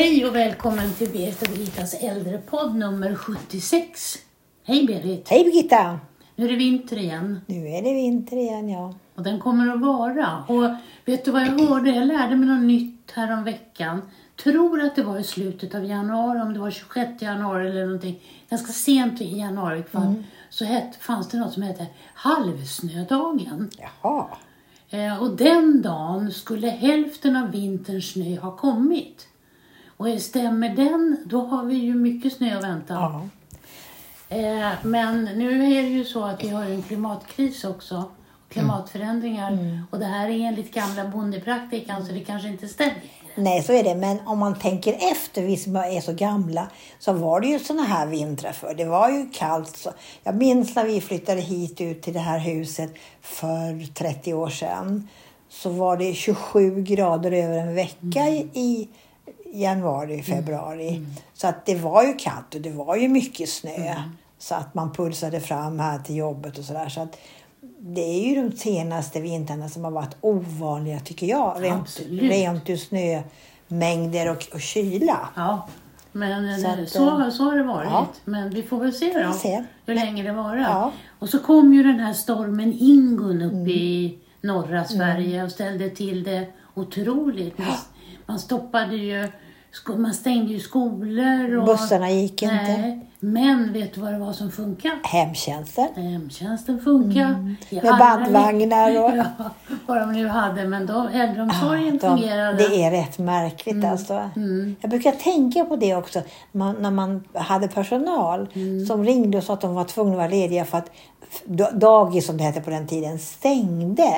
Hej och välkommen till Berit och Birgittas äldrepodd nummer 76. Hej Berit! Hej Birgitta! Nu är det vinter igen Nu är det vinter igen, ja. och den kommer att vara. Och vet du vad jag hörde? Jag lärde mig något nytt här om veckan. Tror att det var i slutet av januari, om det var 26 januari eller någonting. Ganska sent i januari fall. Mm. Så het, fanns det något som hette halvsnödagen. Jaha. Eh, och den dagen skulle hälften av vinterns snö ha kommit. Och stämmer den, då har vi ju mycket snö att vänta. Ja. Eh, men nu är det ju så att vi har en klimatkris också. Klimatförändringar. Och det här är enligt gamla bondepraktikan så det kanske inte stämmer. Nej, så är det. Men om man tänker efter, vi som är så gamla, så var det ju såna här vintrar för. Det var ju kallt. Så. Jag minns när vi flyttade hit ut till det här huset för 30 år sedan. Så var det 27 grader över en vecka i, i januari, februari. Så att det var ju kallt och det var ju mycket snö. Så att man pulsade fram här till jobbet och sådär. Så att det är ju de senaste vintrarna som har varit ovanliga tycker jag. Rent, Absolut. rent ur snömängder och, och kyla. Ja, men Så att, så, eh, så har det varit. ja. Men vi får väl se då se. hur länge det varar. Ja. Och så kom ju den här stormen Ingun upp Mm. i norra Sverige och ställde till det otroligt. Man, man stoppade ju, man stängde ju skolor. Och, Bussarna gick inte. Nej, men vet du vad det var som funkade? Hemtjänsten. Hemtjänsten funkar. I Mm. Med bandvagnar och- Ja, vad de nu hade. Men då, äldreomsorgen de, fungerade. det är rätt märkligt alltså. Jag brukar tänka på det också man, när man hade personal som ringde och sa att de var tvungna att vara lediga för att dagis, som det hette på den tiden, stängde.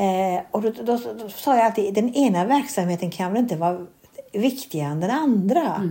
Eh, och då, då, då, sa jag alltid, den ena verksamheten kan väl inte vara viktigare än den andra.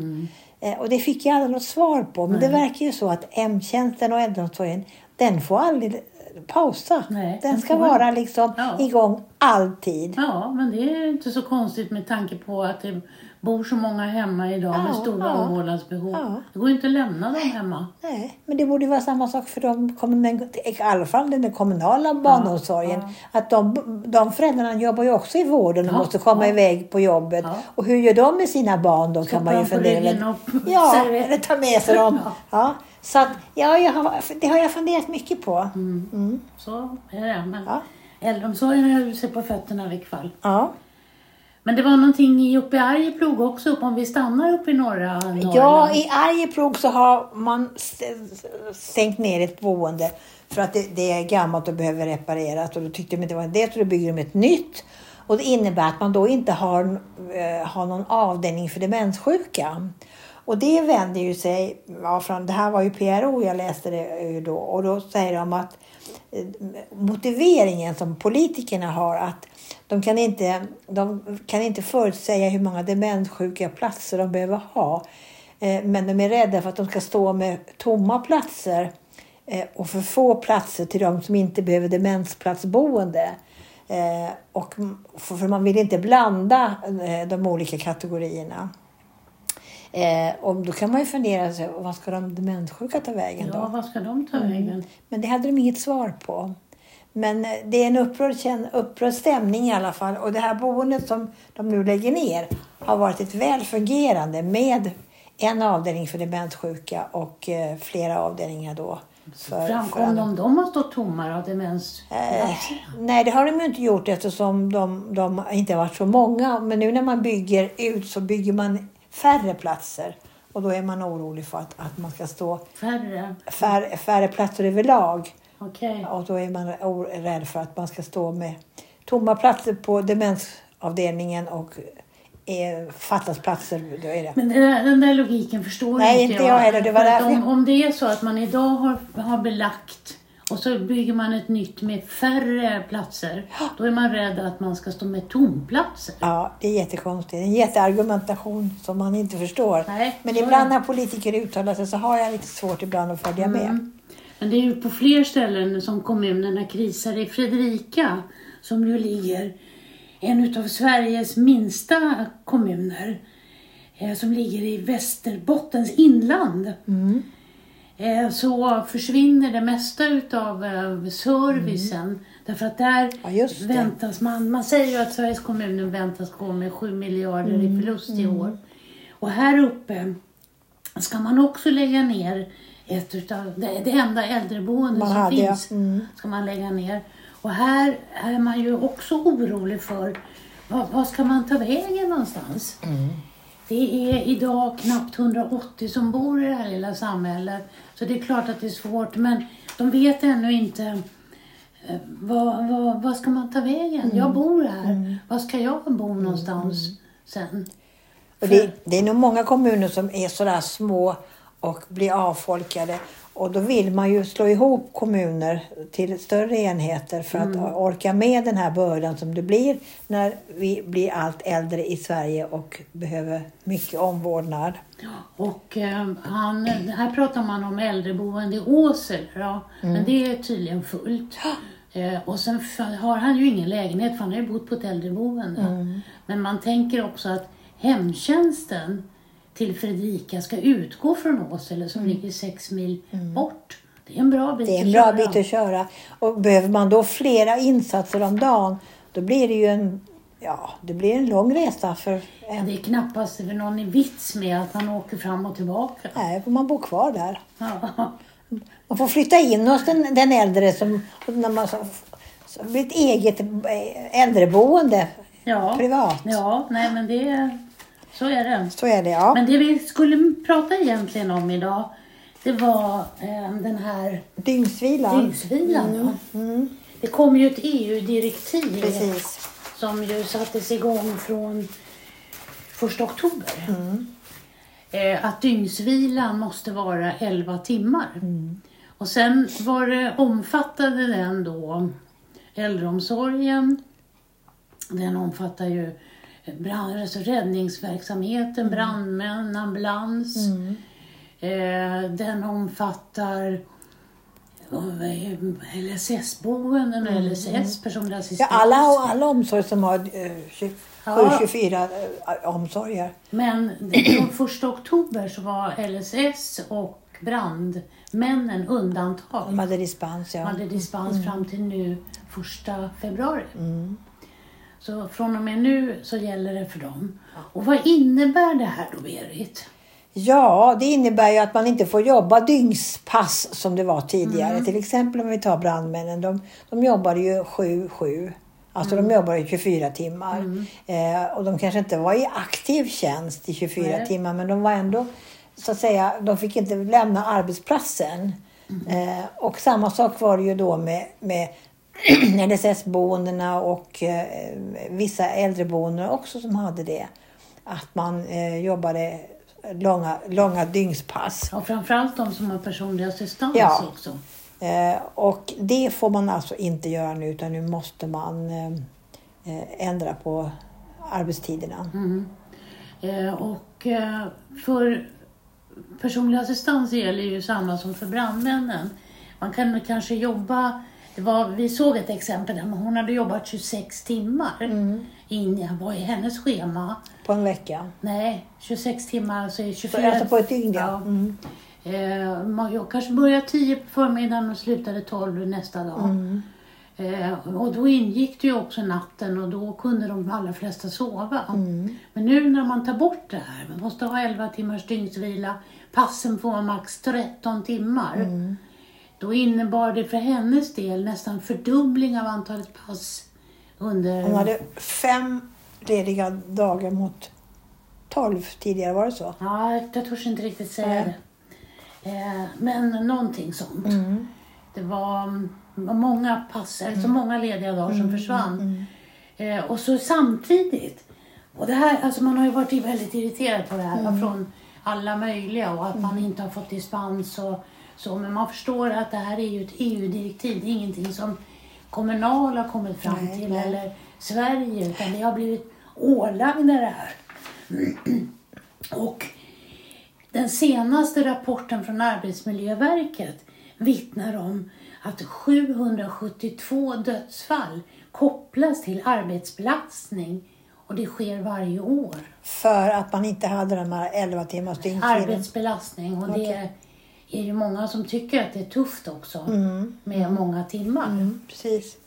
Eh, och det fick jag aldrig något svar på. Men det verkar ju så att hemtjänsten och äldreomsorgen, den får aldrig pausa. Nej, den ska vara liksom Ja. igång alltid. Ja, men det är inte så konstigt med tanke på att det bor så många hemma idag med Ja, stora ja. omvårdnadsbehov. Ja. Det går inte att lämna dem hemma. Nej, men det borde vara samma sak för de, kommun- i alla fall den kommunala barnomsorgen. Att de, de föräldrarna jobbar ju också i vården och måste komma iväg på jobbet. Och hur gör de med sina barn då? kan Stoppar man ju dem fundera. Ja, eller ta med sig dem. Ja. Så att, ja, jag har, det har jag funderat mycket på. Mm. Så är det. Men Ja. äldreomsorgen höll sig på fötterna i vilket fall. Ja. Men det var någonting i- uppe i Arjeplog också, upp om vi stannar uppe i norra Norrland. Ja, i Arjeplog så har man sänkt ner ett boende för att det, det är gammalt och behöver repareras. Och då tyckte de inte det var det, så då bygger de ett nytt. Och det innebär att man då inte har, eh, har någon avdelning för demenssjuka. Och det vänder ju sig, ja, från, det här var ju PRO jag läste det då, och då säger de att motiveringen som politikerna har att de kan inte, de kan inte förutsäga hur många demenssjuka platser de behöver ha. Eh, men de är rädda för att de ska stå med tomma platser eh, och för få platser till de som inte behöver demensplatsboende. Eh, och för man vill inte blanda de olika kategorierna. Eh, och då kan man ju fundera sig, vad ska de demenssjuka ta vägen då? Ja, vad ska de ta vägen? Men det hade de inget svar på. Men eh, det är en upprörd, upprörd stämning i alla fall. Och det här boendet som de nu lägger ner har varit ett väl fungerande med en avdelning för demenssjuka och eh, flera avdelningar då. För, Framkom det om de har stått tomma av demens? Eh, nej, det har de ju inte gjort eftersom de, de inte har varit så många. Men nu när man bygger ut så bygger man färre platser. Och då är man orolig för att, att man ska stå Färre? färre, färre platser överlag. Okej. Och då är man rädd för att man ska stå med tomma platser på demensavdelningen och eh, fattas platser. Då är det. Men det där, den där logiken förstår Nej, inte inte jag heller. Det var därför om, jag- om det är så att man idag har, har belagt och så bygger man ett nytt med färre platser, då är man rädd att man ska stå med tomplatser. Ja, det är jättekonstigt. En jätteargumentation som man inte förstår. Nej, Men ibland när politiker uttalar sig så har jag lite svårt ibland att följa med. Mm. Men det är ju på fler ställen som kommunerna krisar. I Fredrika, som ju ligger en utav Sveriges minsta kommuner, eh, som ligger i Västerbottens inland. Mm. Eh, så försvinner det mesta utav eh, servicen. Därför att där Mm. Ja, väntas man, man säger ju att Sveriges kommuner väntas gå med 7 miljarder Mm. i förlust i år. Och här uppe ska man också lägga ner ett utav, det, det enda äldreboende Man som hade, finns. Mm. Ska man lägga ner. Och här är man ju också orolig för vad, vad ska man ta vägen någonstans? Mm. Det är idag knappt 180 som bor i det här lilla samhället. Så det är klart att det är svårt, men de vet ännu inte eh, vad, vad, vad ska man ta vägen? Mm. Jag bor här. Var ska jag bo någonstans sen? Och det, det är nog många kommuner som är sådär små och blir avfolkade. Och då vill man ju slå ihop kommuner till större enheter för att orka med den här bördan som det blir när vi blir allt äldre i Sverige och behöver mycket omvårdnad. Och eh, han, här pratar man om äldreboende i Åsele då, men det är tydligen fullt. Eh, och sen har han ju ingen lägenhet för han har ju bott på ett äldreboende. Men man tänker också att hemtjänsten till Fredrika ska utgå från Åsele som ligger sex mil bort. Det är en bra bit Det är en att bra köra. bit att köra. Och behöver man då flera insatser om dagen, då blir det ju en, ja, det blir en lång resa för en. Det är knappast någon vits med att man åker fram och tillbaka. Nej, får man bo kvar där. Ja. Man får flytta in hos den, den äldre som, när man så blir ett eget eh, äldreboende. Ja. Privat. Ja, nej men det, så är det. Så är det, ja. Men det vi skulle prata egentligen om idag, det var eh, den här Dygnsvilan. dygnsvilan. Ja. Det kom ju ett EU-direktiv Precis. som ju sattes igång från 1 oktober. Eh, att dygnsvilan måste vara 11 timmar. Och sen var det, omfattade den då äldreomsorgen, den omfattar ju brand, alltså räddningsverksamheten, brandmän, ambulans. Eh, den omfattar eh, LSS-boenden och LSS, personlig Ja, assistans. alla, alla omsorg som har eh, 27, Ja. 24 eh, omsorger. Men från 1 oktober så var LSS och brandmännen undantag. De hade dispens, De ja. hade dispens fram till nu 1 februari. Så från och med nu så gäller det för dem. Och vad innebär det här då, Berit? Ja, det innebär ju att man inte får jobba dygnspass som det var tidigare. Till exempel om vi tar brandmännen. De, de jobbade ju 7-7. Alltså de jobbade i 24 timmar. Eh, och de kanske inte var i aktiv tjänst i 24 Nej. timmar men de var ändå, så att säga, de fick inte lämna arbetsplatsen. Eh, och samma sak var det ju då med, med LSS-boendena och eh, vissa äldreboenden också som hade det. Att man eh, jobbade långa, långa dygnspass. Och framförallt de som har personlig assistans Ja. också. Eh, och det får man alltså inte göra nu utan nu måste man ändra på arbetstiderna. Eh, och för personlig assistans gäller ju samma som för brandmännen. Man kan kanske jobba, det var, vi såg ett exempel där hon hade jobbat 26 timmar in, vad är hennes schema? På en vecka. Nej, 26 timmar, alltså i 24... Alltså på ett dygn ja. Mm. Eh, jag kanske började 10 på förmiddagen och slutade 12 nästa dag. Mm. Eh, och då ingick det ju också natten och då kunde de allra flesta sova. Mm. Men nu när man tar bort det här, man måste ha 11 timmars dygnsvila, passen får max 13 timmar. Mm. Då innebar det för hennes del nästan fördubbling av antalet pass under... Hon hade fem lediga dagar mot tolv tidigare, var det så? Ja, jag törs inte riktigt säga Nej. det. Eh, men någonting sånt. Mm. Det var mm, många pass, alltså många lediga dagar Mm, som försvann. Eh, och så samtidigt, och det här, alltså man har ju varit väldigt irriterad på det här Mm. från alla möjliga och att man inte har fått dispens och så. Men man förstår att det här är ju ett EU-direktiv. Det är ingenting som Kommunal har kommit fram Nej, till nej. eller Sverige utan det har blivit ålagda det här. Och den senaste rapporten från Arbetsmiljöverket vittnar om att 772 dödsfall kopplas till arbetsbelastning och det sker varje år. För att man inte hade de här 11 timmars dygnsvilan. Arbetsbelastning och det är ju många som tycker att det är tufft också med många timmar. Mm, precis.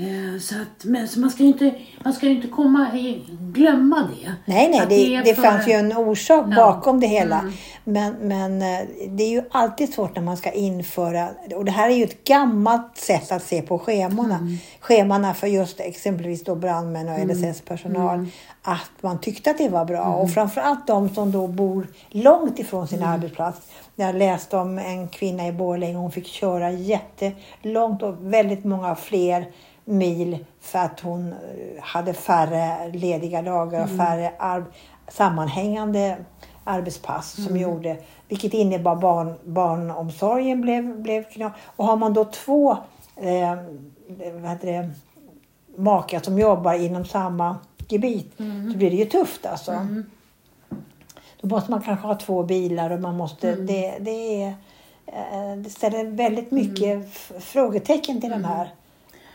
Eh, Så, att, men, så man ska ju inte, man ska inte komma i, glömma det. Nej, nej, det, det för- fanns ju en orsak Ja. bakom det hela. Mm. Men, men eh, det är ju alltid svårt när man ska införa, och det här är ju ett gammalt sätt att se på schemana. Mm. Schemana för just exempelvis då brandmän och Mm. LSS-personal. Att man tyckte att det var bra. Och framförallt de som då bor långt ifrån sin Mm. arbetsplats. Jag läste om en kvinna i Borlänge, hon fick köra jättelångt och väldigt många fler mil för att hon eh, hade färre lediga dagar och färre ar- sammanhängande arbetspass som gjorde, vilket innebar barn, barnomsorgen blev, blev. Och har man då två eh, vad heter det, makar som jobbar inom samma gebit så blir det ju tufft alltså. Då måste man kanske ha två bilar och man måste, det, det, är, eh, det ställer väldigt mycket f- frågetecken till de här.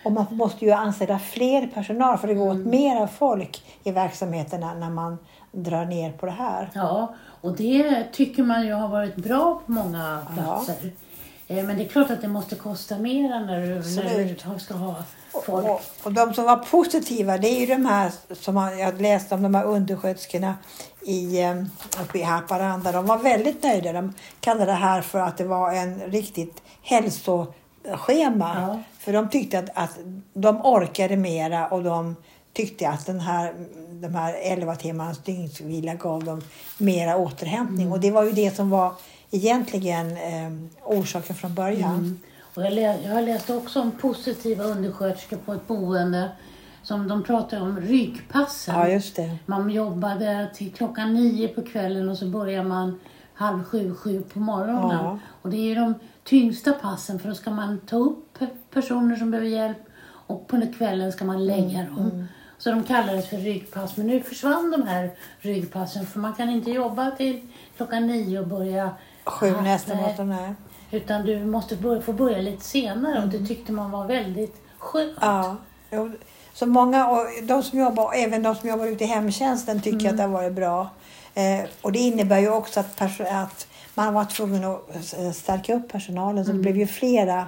Och man måste ju anställa fler personal för det går åt mera folk i verksamheterna när man drar ner på det här. Ja, och det tycker man ju har varit bra på många platser. Eh, Men det är klart att det måste kosta mer när du, när du Absolut. ska ha folk. Och, och de som var positiva, det är ju de här som jag läste om, de här undersköterskorna i, eh, uppe i Haparanda. De var väldigt nöjda. De kallade det här för att det var en riktigt hälsoschema. Ja. För de tyckte att, att de orkade mera och de tyckte att den här, de här 11 timmars dygnsvila gav dem mera återhämtning. Och det var ju det som var egentligen eh, orsaken från början. Mm. Och jag, lä- jag har läst också om positiva undersköterskor på ett boende som de pratar om ryggpassen. Ja, just det. Man jobbade till klockan nio på kvällen och så börjar man halv sju, sju på morgonen. Ja. Och det är ju de tyngsta passen för då ska man ta upp personer som behöver hjälp och på kvällen ska man lägga Mm, dem. Så de kallades för ryggpass. Men nu försvann de här ryggpassen för man kan inte jobba till klockan nio och börja Sju nästan måste de är. Utan du måste börja, få börja lite senare och det tyckte man var väldigt skönt. Ja. Så många, och de som jobbar, även de som jobbar ute i hemtjänsten tycker att det har varit bra. Eh, och det innebär ju också att, att man var tvungen att eh, stärka upp personalen. Så det blev ju flera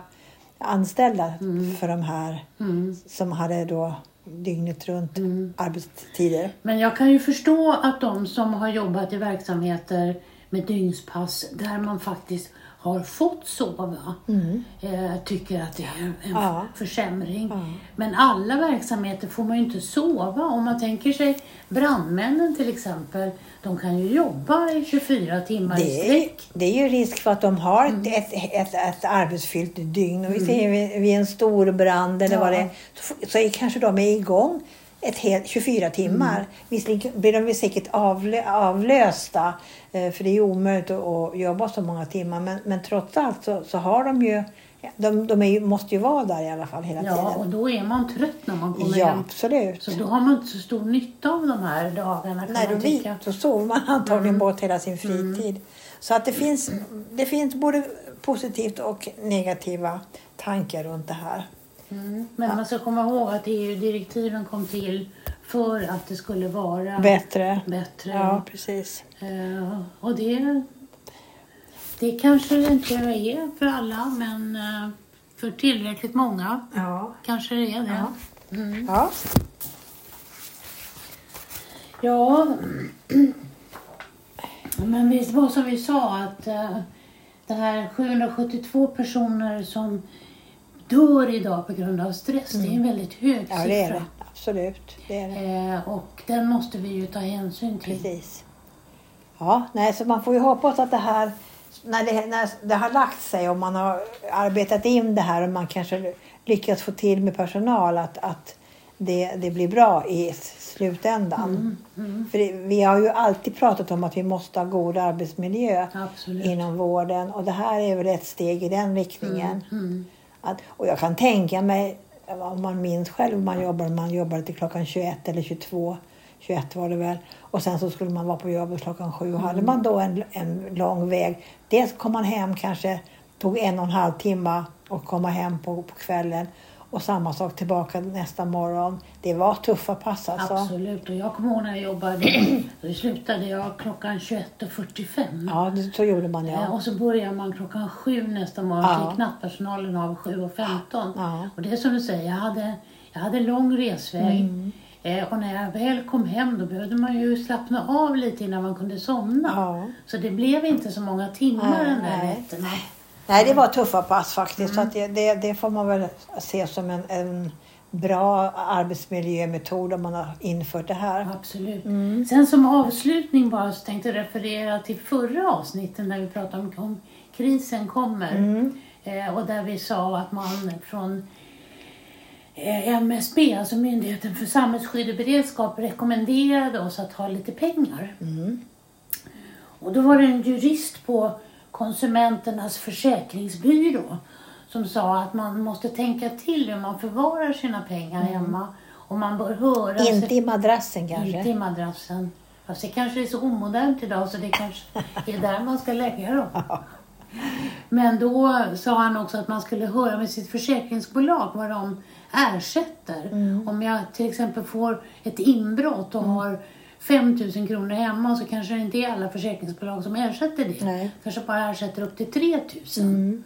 anställda för de här som hade då dygnet runt arbetstider. Men jag kan ju förstå att de som har jobbat i verksamheter med dygnspass där man faktiskt har fått sova eh, tycker att det är en Ja. försämring. Men alla verksamheter får man ju inte sova. Om man tänker sig brandmännen till exempel. De kan ju jobba i 24 timmar i Det är, sträck. det är ju risk för att de har ett, ett, ett, ett arbetsfyllt dygn. Och vi ser vid, vid en stor brand eller Ja. vad det är, så, så är kanske de är igång ett helt, 24 timmar. Visserligen blir de säkert avlö, avlösta, eh, för det är ju omöjligt att, jobba så många timmar. Men, men trots allt så, så har de ju, de, de ju, måste ju vara där i alla fall hela Ja, och tiden. då är man trött när man kommer Ja, hem. absolut. Så då har man inte så stor nytta av de här dagarna kan Nej, då, man vi, tycka. då sover man antagligen bort hela sin fritid. Så att det finns, det finns både positivt och negativa tankar runt det här. Mm. Men man ska komma ihåg att EU-direktiven kom till för att det skulle vara Bättre. bättre. Ja, precis. Eh, och det, det kanske det inte är för alla, men eh, för tillräckligt många Ja. kanske det är det. Ja. Mm. ja. Ja, men visst var som vi sa att eh, det här 772 personer som dör idag på grund av stress, det är en väldigt hög ja, det är siffra. det. Absolut. Det är det. Eh, och den måste vi ju ta hänsyn till. Precis. Ja, nej, så man får ju hoppas att det här, när det, när det har lagt sig och man har arbetat in det här och man kanske lyckas få till med personal, att, att det, det blir bra i slutändan. För det, vi har ju alltid pratat om att vi måste ha god arbetsmiljö Absolut. inom vården och det här är väl ett steg i den riktningen. Mm. Att, och jag kan tänka mig, om man minns själv, man jobbar, man jobbade till klockan 21 eller 22, 21 var det väl. Och sen så skulle man vara på jobbet klockan sju. Och hade man då en, en lång väg, dels kom man hem kanske, tog en och en halv timme att komma hem på, på kvällen. Och samma sak tillbaka nästa morgon. Det var tuffa pass alltså. Absolut. Och jag kommer ihåg när jag jobbade, då slutade jag klockan 21.45. Ja, det- så gjorde man Eh, ja. Och så börjar man klockan sju nästa morgon, Ja. så är knapppersonalen av 7.15. Ja. Och det är som du säger, jag hade, jag hade lång resväg. Mm. Eh, och när jag väl kom hem då behövde man ju slappna av lite innan man kunde somna. Ja. Så det blev inte så många timmar Nej, den där nätterna. Nej, det var tuffa pass faktiskt. Så Mm. att det, det, det får man väl se som en, en bra arbetsmiljömetod om man har infört det här. Absolut. Mm. Sen som avslutning bara så tänkte jag referera till förra avsnittet när vi pratade om, om krisen kommer. Mm. Eh, och där vi sa att man från eh, MSB, alltså Myndigheten för samhällsskydd och beredskap, rekommenderade oss att ha lite pengar. Mm. Och då var det en jurist på Konsumenternas försäkringsbyrå som sa att man måste tänka till hur man förvarar sina pengar hemma. Och man bör höra sig- Mm. Inte i madrassen kanske? inte i madrassen. Fast det kanske är så omodernt idag så det kanske är där man ska lägga dem. Men då sa han också att man skulle höra med sitt försäkringsbolag vad de ersätter. Mm. Om jag till exempel får ett inbrott och har 5 000 kronor hemma så kanske det inte är alla försäkringsbolag som ersätter det. Nej. Kanske bara ersätter upp till 3 000. Mm.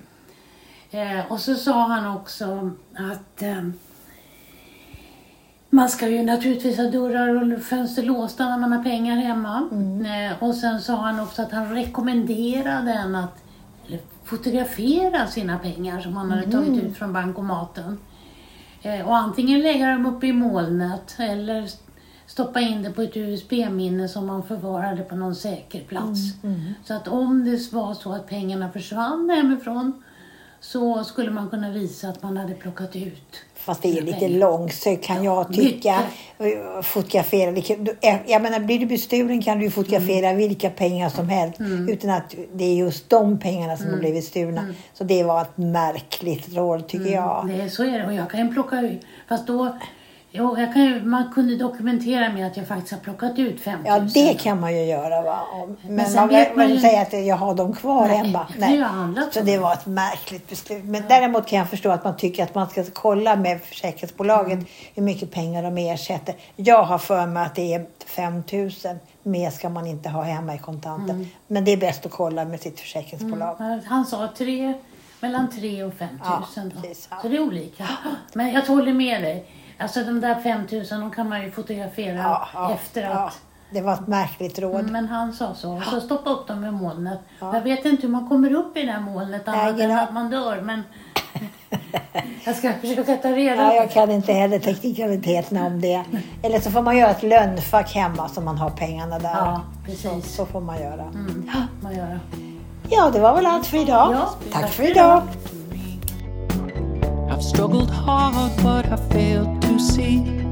Eh, och så sa han också att eh, man ska ju naturligtvis ha dörrar och fönster låsta när man har pengar hemma. Eh, och sen sa han också att han rekommenderade en att fotografera sina pengar som han hade tagit ut från bankomaten. Eh, och antingen lägga dem uppe i molnet eller stoppa in det på ett USB-minne som man förvarade på någon säker plats. Så att om det var så att pengarna försvann hemifrån så skulle man kunna visa att man hade plockat ut. Fast det är lite pengar. långsökt kan jag tycka. Fotografera. kan- du- eh, Jag menar, blir du bestulen kan du fotografera Mm. vilka pengar som helst utan att det är just de pengarna som har Mm. blivit stulna. Så det var ett märkligt råd tycker jag. Det, så är det. Och jag kan plocka ut. Fast då, jo, jag kan ju, man kunde dokumentera med att jag faktiskt har plockat ut 5 000. Ja, det kan man ju göra. Va? Men, sen man vet man man ju- säga att jag har dem kvar Nej, hemma. jag ju ha handlat Så det var ett märkligt beslut. Men däremot kan jag förstå att man tycker att man ska kolla med försäkringsbolaget Mm. hur mycket pengar de ersätter. Jag har för mig att det är 5 000. Mer ska man inte ha hemma i kontanter. Mm. Men det är bäst att kolla med sitt försäkringsbolag. Ja, Han sa tre, mellan 3 och 5 000. Ja, precis, ja. Så det är olika. Men jag håller med dig. Alltså de där 5 000 de kan man ju fotografera Ja, ja, efter ja. att... Det var ett märkligt råd. Men han sa så. Så stoppa upp dem i molnet. Jag vet inte hur man kommer upp i det här molnet annat än att man dör. Men jag ska försöka ta reda Ja, på jag kan inte heller teknikaliteterna om det. Eller så får man göra ett lönnfack hemma så man har pengarna där. Ja, Så, precis. så får man göra. Mm, man göra. Ja, det var väl allt för idag. Ja, tack tack för idag. I've struggled hard, but I failed to see.